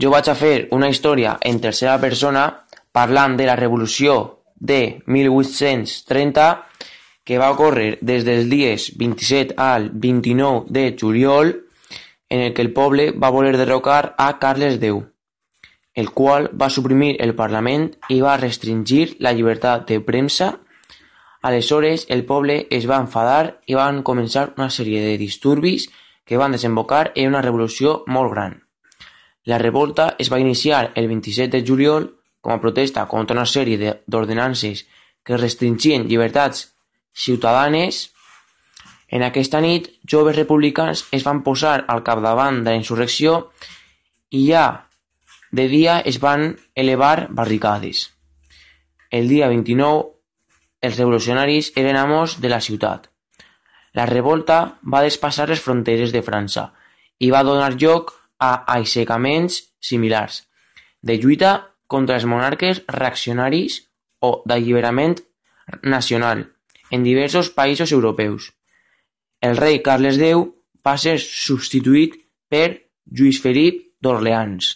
jo vaig a fer una història en tercera persona parlant de la revolució de 1830 que va ocórrer des dels dies 27 al 29 de juliol en el que el poble va voler derrocar a Carles X, el qual va suprimir el Parlament i va restringir la llibertat de premsa. Aleshores el poble es va enfadar i van començar una sèrie de disturbis que van desembocar en una revolució molt gran. La revolta es va iniciar el 27 de juliol com a protesta contra una sèrie d'ordenances que restringien llibertats ciutadanes. En aquesta nit, joves republicans es van posar al capdavant de la insurrecció i ja de dia es van elevar barricades. El dia 29, els revolucionaris eren amos de la ciutat. La revolta va despassar les fronteres de França i va donar lloc a aixecaments similars, de lluita contra els monarques reaccionaris o d'alliberament nacional en diversos països europeus. El rei Carles X va ser substituït per Lluís Felip d'Orleans.